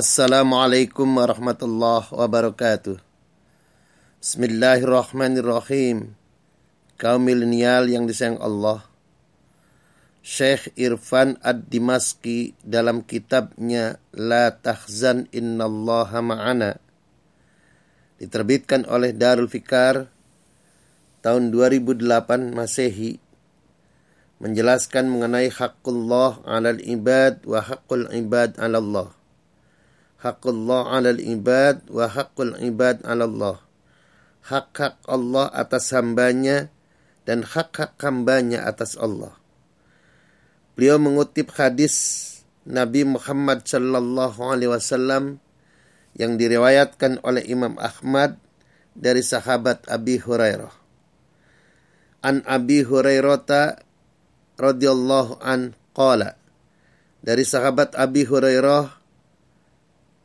Assalamualaikum warahmatullahi wabarakatuh. Bismillahirrahmanirrahim. Kaum milenial yang disayang Allah. Syekh Irfan Ad-Dimaski dalam kitabnya La Tahzan Innallaha Ma'ana diterbitkan oleh Darul Fikar tahun 2008 Masehi menjelaskan mengenai hakullah 'alal ibad wa hakul ibad 'ala Hakullah 'alal ibad wa hakul ibad 'ala Allah. Hak-hak Allah atas hambanya dan hak-hak hambanya atas Allah. Beliau mengutip hadis Nabi Muhammad sallallahu alaihi wasallam yang diriwayatkan oleh Imam Ahmad dari sahabat Abi Hurairah. An Abi Hurairah radhiyallahu an qala dari sahabat Abi Hurairah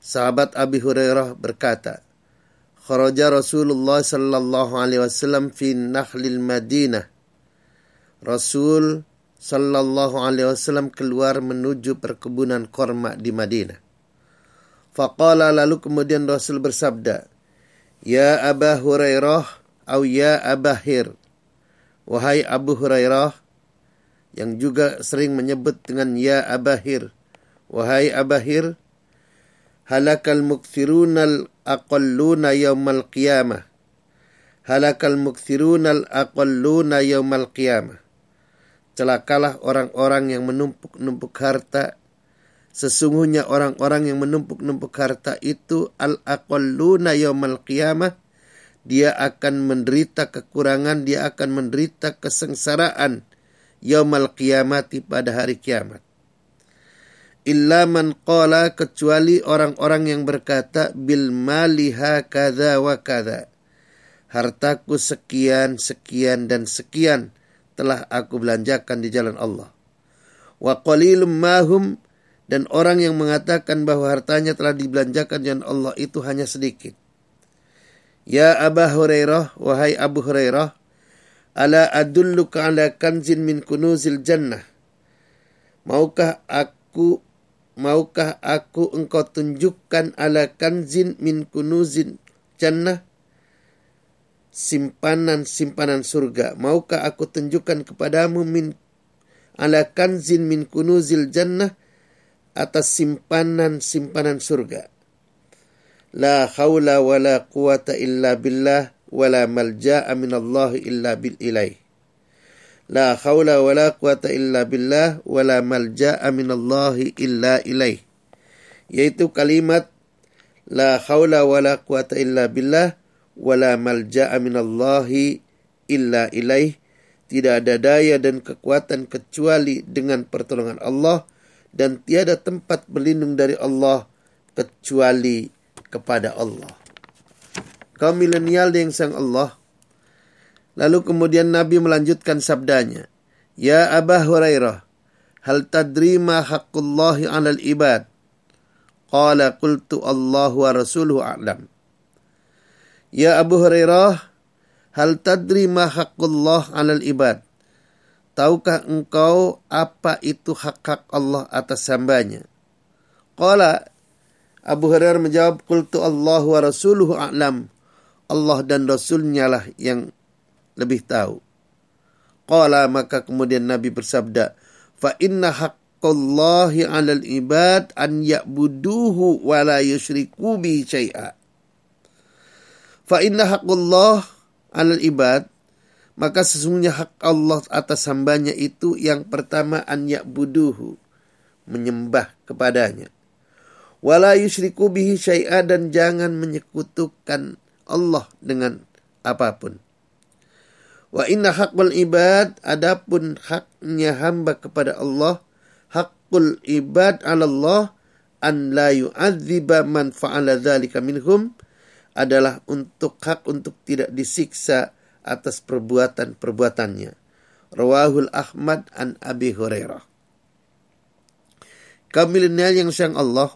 sahabat Abi Hurairah berkata kharaja Rasulullah sallallahu alaihi wasallam fi nakhlil Madinah. Rasul sallallahu alaihi wasallam keluar menuju perkebunan korma di Madinah. Faqala lalu kemudian Rasul bersabda Ya Aba Hurairah atau ya Abahir Wahai Abu Hurairah yang juga sering menyebut dengan ya Abahir. Wahai Abahir, halakal mukthirunal aqalluna yaumal qiyamah. Halakal mukthirunal aqalluna yaumal qiyamah. Celakalah orang-orang yang menumpuk-numpuk harta. Sesungguhnya orang-orang yang menumpuk-numpuk harta itu al-aqalluna yaumal qiyamah. Dia akan menderita kekurangan, dia akan menderita kesengsaraan yaumal qiyamati pada hari kiamat. Illa man qala kecuali orang-orang yang berkata bil maliha kada wa kada. Hartaku sekian, sekian dan sekian telah aku belanjakan di jalan Allah. Wa qalilum mahum dan orang yang mengatakan bahwa hartanya telah dibelanjakan di jalan Allah itu hanya sedikit. Ya Aba Hurairah, wahai Abu Hurairah, Ala adulluka ala kanzin min kunuzil jannah. Maukah aku maukah aku engkau tunjukkan ala kanzin min kunuzin jannah simpanan-simpanan surga. Maukah aku tunjukkan kepadamu min ala kanzin min kunuzil jannah atas simpanan-simpanan surga. La haula wa la quwata illa billah wala malja'a minallahi illa bil ilaih. La khawla wala quwata illa billah wala malja'a minallahi illa ilaih. Yaitu kalimat la khawla wala quwata illa billah wala malja'a minallahi illa ilaih. Tidak ada daya dan kekuatan kecuali dengan pertolongan Allah dan tiada tempat berlindung dari Allah kecuali kepada Allah kaum milenial yang sang Allah. Lalu kemudian Nabi melanjutkan sabdanya. Ya Aba Hurairah, hal tadri ma haqqullahi 'alal ibad? Qala qultu Allahu wa rasuluhu a'lam. Ya Abu Hurairah, hal tadri ma haqqullah 'alal ibad? Tahukah engkau apa itu hak-hak Allah atas hambanya? Qala Abu Hurairah menjawab, Qultu Allahu wa rasuluhu a'lam. Allah dan Rasulnya lah yang lebih tahu. Qala maka kemudian Nabi bersabda, fa inna haqqallahi 'alal ibad an ya'buduhu wa la yusyriku bi syai'a. Fa inna haqqallah 'alal ibad maka sesungguhnya hak Allah atas hambanya itu yang pertama an ya'buduhu menyembah kepadanya. Wala yusyriku bihi syai'a dan jangan menyekutukan Allah dengan apa pun. Wa inna haqqul ibad adapun haknya hamba kepada Allah haqqul ibad 'ala Allah an la yu'adziba man fa'ala dzalika minhum adalah untuk hak untuk tidak disiksa atas perbuatan-perbuatannya. Rawahul Ahmad an Abi Hurairah. Kaum yang sayang Allah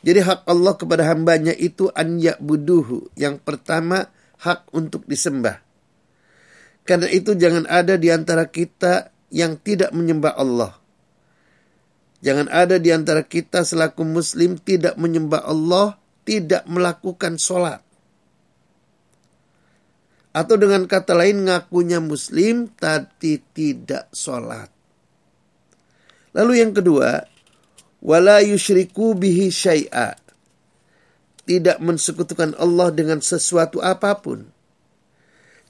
jadi hak Allah kepada hambanya itu an ya'buduhu. Yang pertama hak untuk disembah. Karena itu jangan ada di antara kita yang tidak menyembah Allah. Jangan ada di antara kita selaku muslim tidak menyembah Allah, tidak melakukan sholat. Atau dengan kata lain ngakunya muslim tapi tidak sholat. Lalu yang kedua, wala yushriku bihi syai'a. Tidak mensekutukan Allah dengan sesuatu apa pun.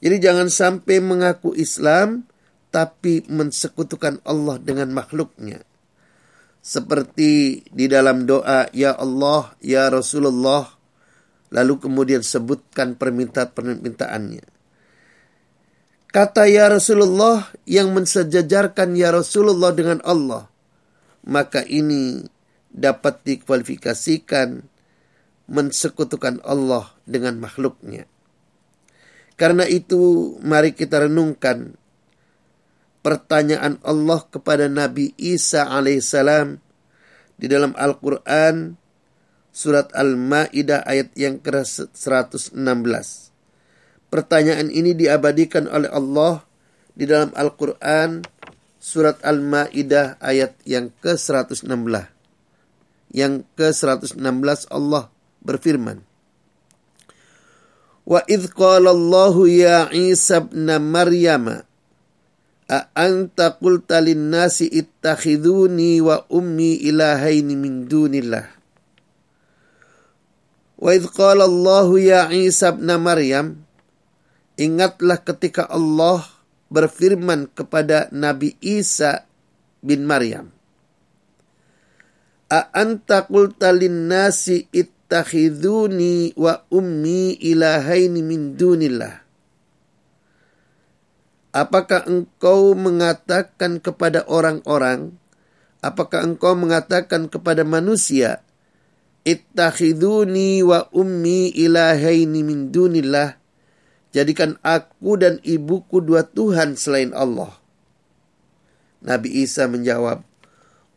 Jadi jangan sampai mengaku Islam tapi mensekutukan Allah dengan makhluknya. Seperti di dalam doa ya Allah ya Rasulullah lalu kemudian sebutkan permintaan-permintaannya. Kata ya Rasulullah yang mensejajarkan ya Rasulullah dengan Allah maka ini dapat dikualifikasikan mensekutukan Allah dengan makhluknya karena itu mari kita renungkan pertanyaan Allah kepada Nabi Isa alaihissalam di dalam Al-Quran surat Al-Ma'idah ayat yang ke-116. Pertanyaan ini diabadikan oleh Allah di dalam Al-Quran surat Al-Ma'idah ayat yang ke-116. Yang ke-116 Allah berfirman. Wa idh qala Allahu ya Isa ibn Maryama A anta qulta nasi ittakhiduni wa ummi ilahaini min dunillah. Wa idh qala Allah ya Isa ibn Maryam Ingatlah ketika Allah berfirman kepada Nabi Isa bin Maryam. A anta qulta nasi ittakhiduni wa ummi ilahaini min dunillah. Apakah engkau mengatakan kepada orang-orang, apakah engkau mengatakan kepada manusia, Ittakhiduni wa ummi ilahaini min dunillah. Jadikan aku dan ibuku dua Tuhan selain Allah. Nabi Isa menjawab,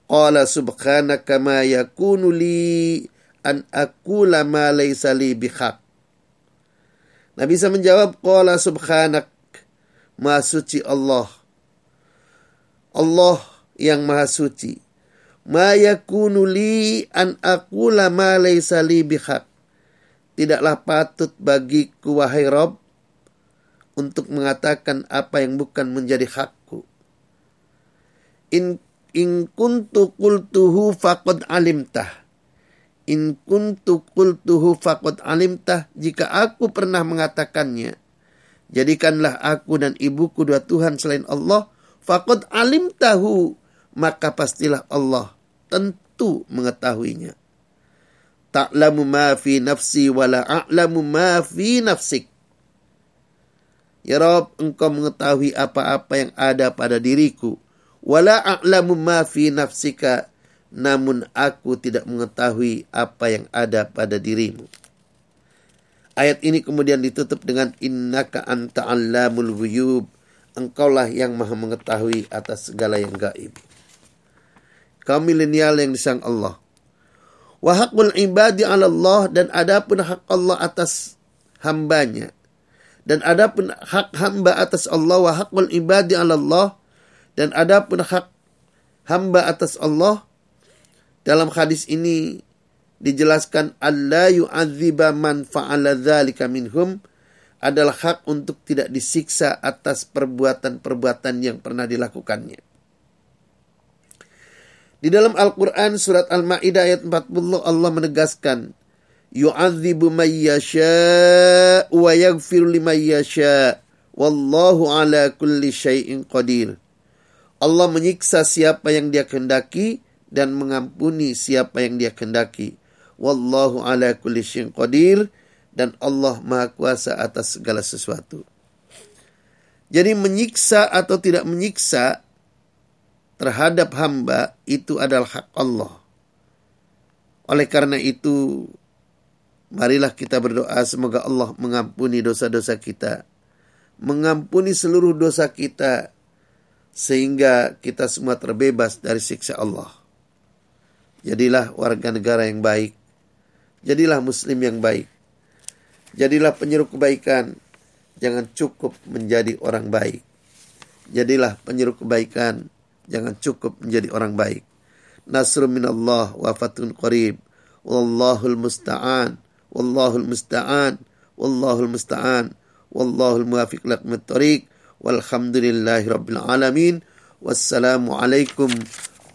Qala subhanaka ma yakunu li an akula ma laysa li bihaq. Nabi Isa menjawab, Qala subhanak Maha suci Allah. Allah yang maha suci. Ma yakunu li an aqula ma laysa li. Tidaklah patut bagiku wahai Rob untuk mengatakan apa yang bukan menjadi hakku. In in kuntu qultuhu faqad alimtah. In kuntu qultuhu faqad alimtah. Jika aku pernah mengatakannya, Jadikanlah aku dan ibuku dua Tuhan selain Allah. Fakod alim tahu. Maka pastilah Allah tentu mengetahuinya. Ta'lamu ma fi nafsi wala a'lamu ma fi nafsik. Ya Rob, engkau mengetahui apa-apa yang ada pada diriku. Wala a'lamu ma fi nafsika. Namun aku tidak mengetahui apa yang ada pada dirimu. Ayat ini kemudian ditutup dengan innaka anta allamul ghuyub. Engkaulah yang maha mengetahui atas segala yang gaib. Kaum milenial yang disang Allah. Wa haqqul ibadi ala Allah dan adapun hak Allah atas hambanya. Dan adapun hak hamba atas Allah wa haqqul ibadi ala Allah dan adapun hak hamba atas Allah dalam hadis ini dijelaskan Allah yu'adziba man fa'ala dzalika minhum adalah hak untuk tidak disiksa atas perbuatan-perbuatan yang pernah dilakukannya. Di dalam Al-Quran surat Al-Ma'idah ayat 40 Allah menegaskan yu'adzibu man yasha' wa yaghfiru liman yasha' wallahu ala kulli syai'in qadir. Allah menyiksa siapa yang dia kehendaki dan mengampuni siapa yang dia kehendaki. Wallahu ala kulli syai'in qadir dan Allah Maha Kuasa atas segala sesuatu. Jadi menyiksa atau tidak menyiksa terhadap hamba itu adalah hak Allah. Oleh karena itu, marilah kita berdoa semoga Allah mengampuni dosa-dosa kita. Mengampuni seluruh dosa kita sehingga kita semua terbebas dari siksa Allah. Jadilah warga negara yang baik. Jadilah muslim yang baik. Jadilah penyeru kebaikan. Jangan cukup menjadi orang baik. Jadilah penyeru kebaikan. Jangan cukup menjadi orang baik. Nasrul minallah wa fatun qarib. Wallahul musta'an. Wallahul musta'an. Wallahul musta'an. Wallahul muwafiq laqmat tariq. Walhamdulillahi rabbil alamin. Wassalamualaikum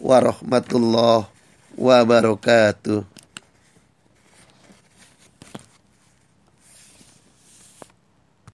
warahmatullahi wabarakatuh.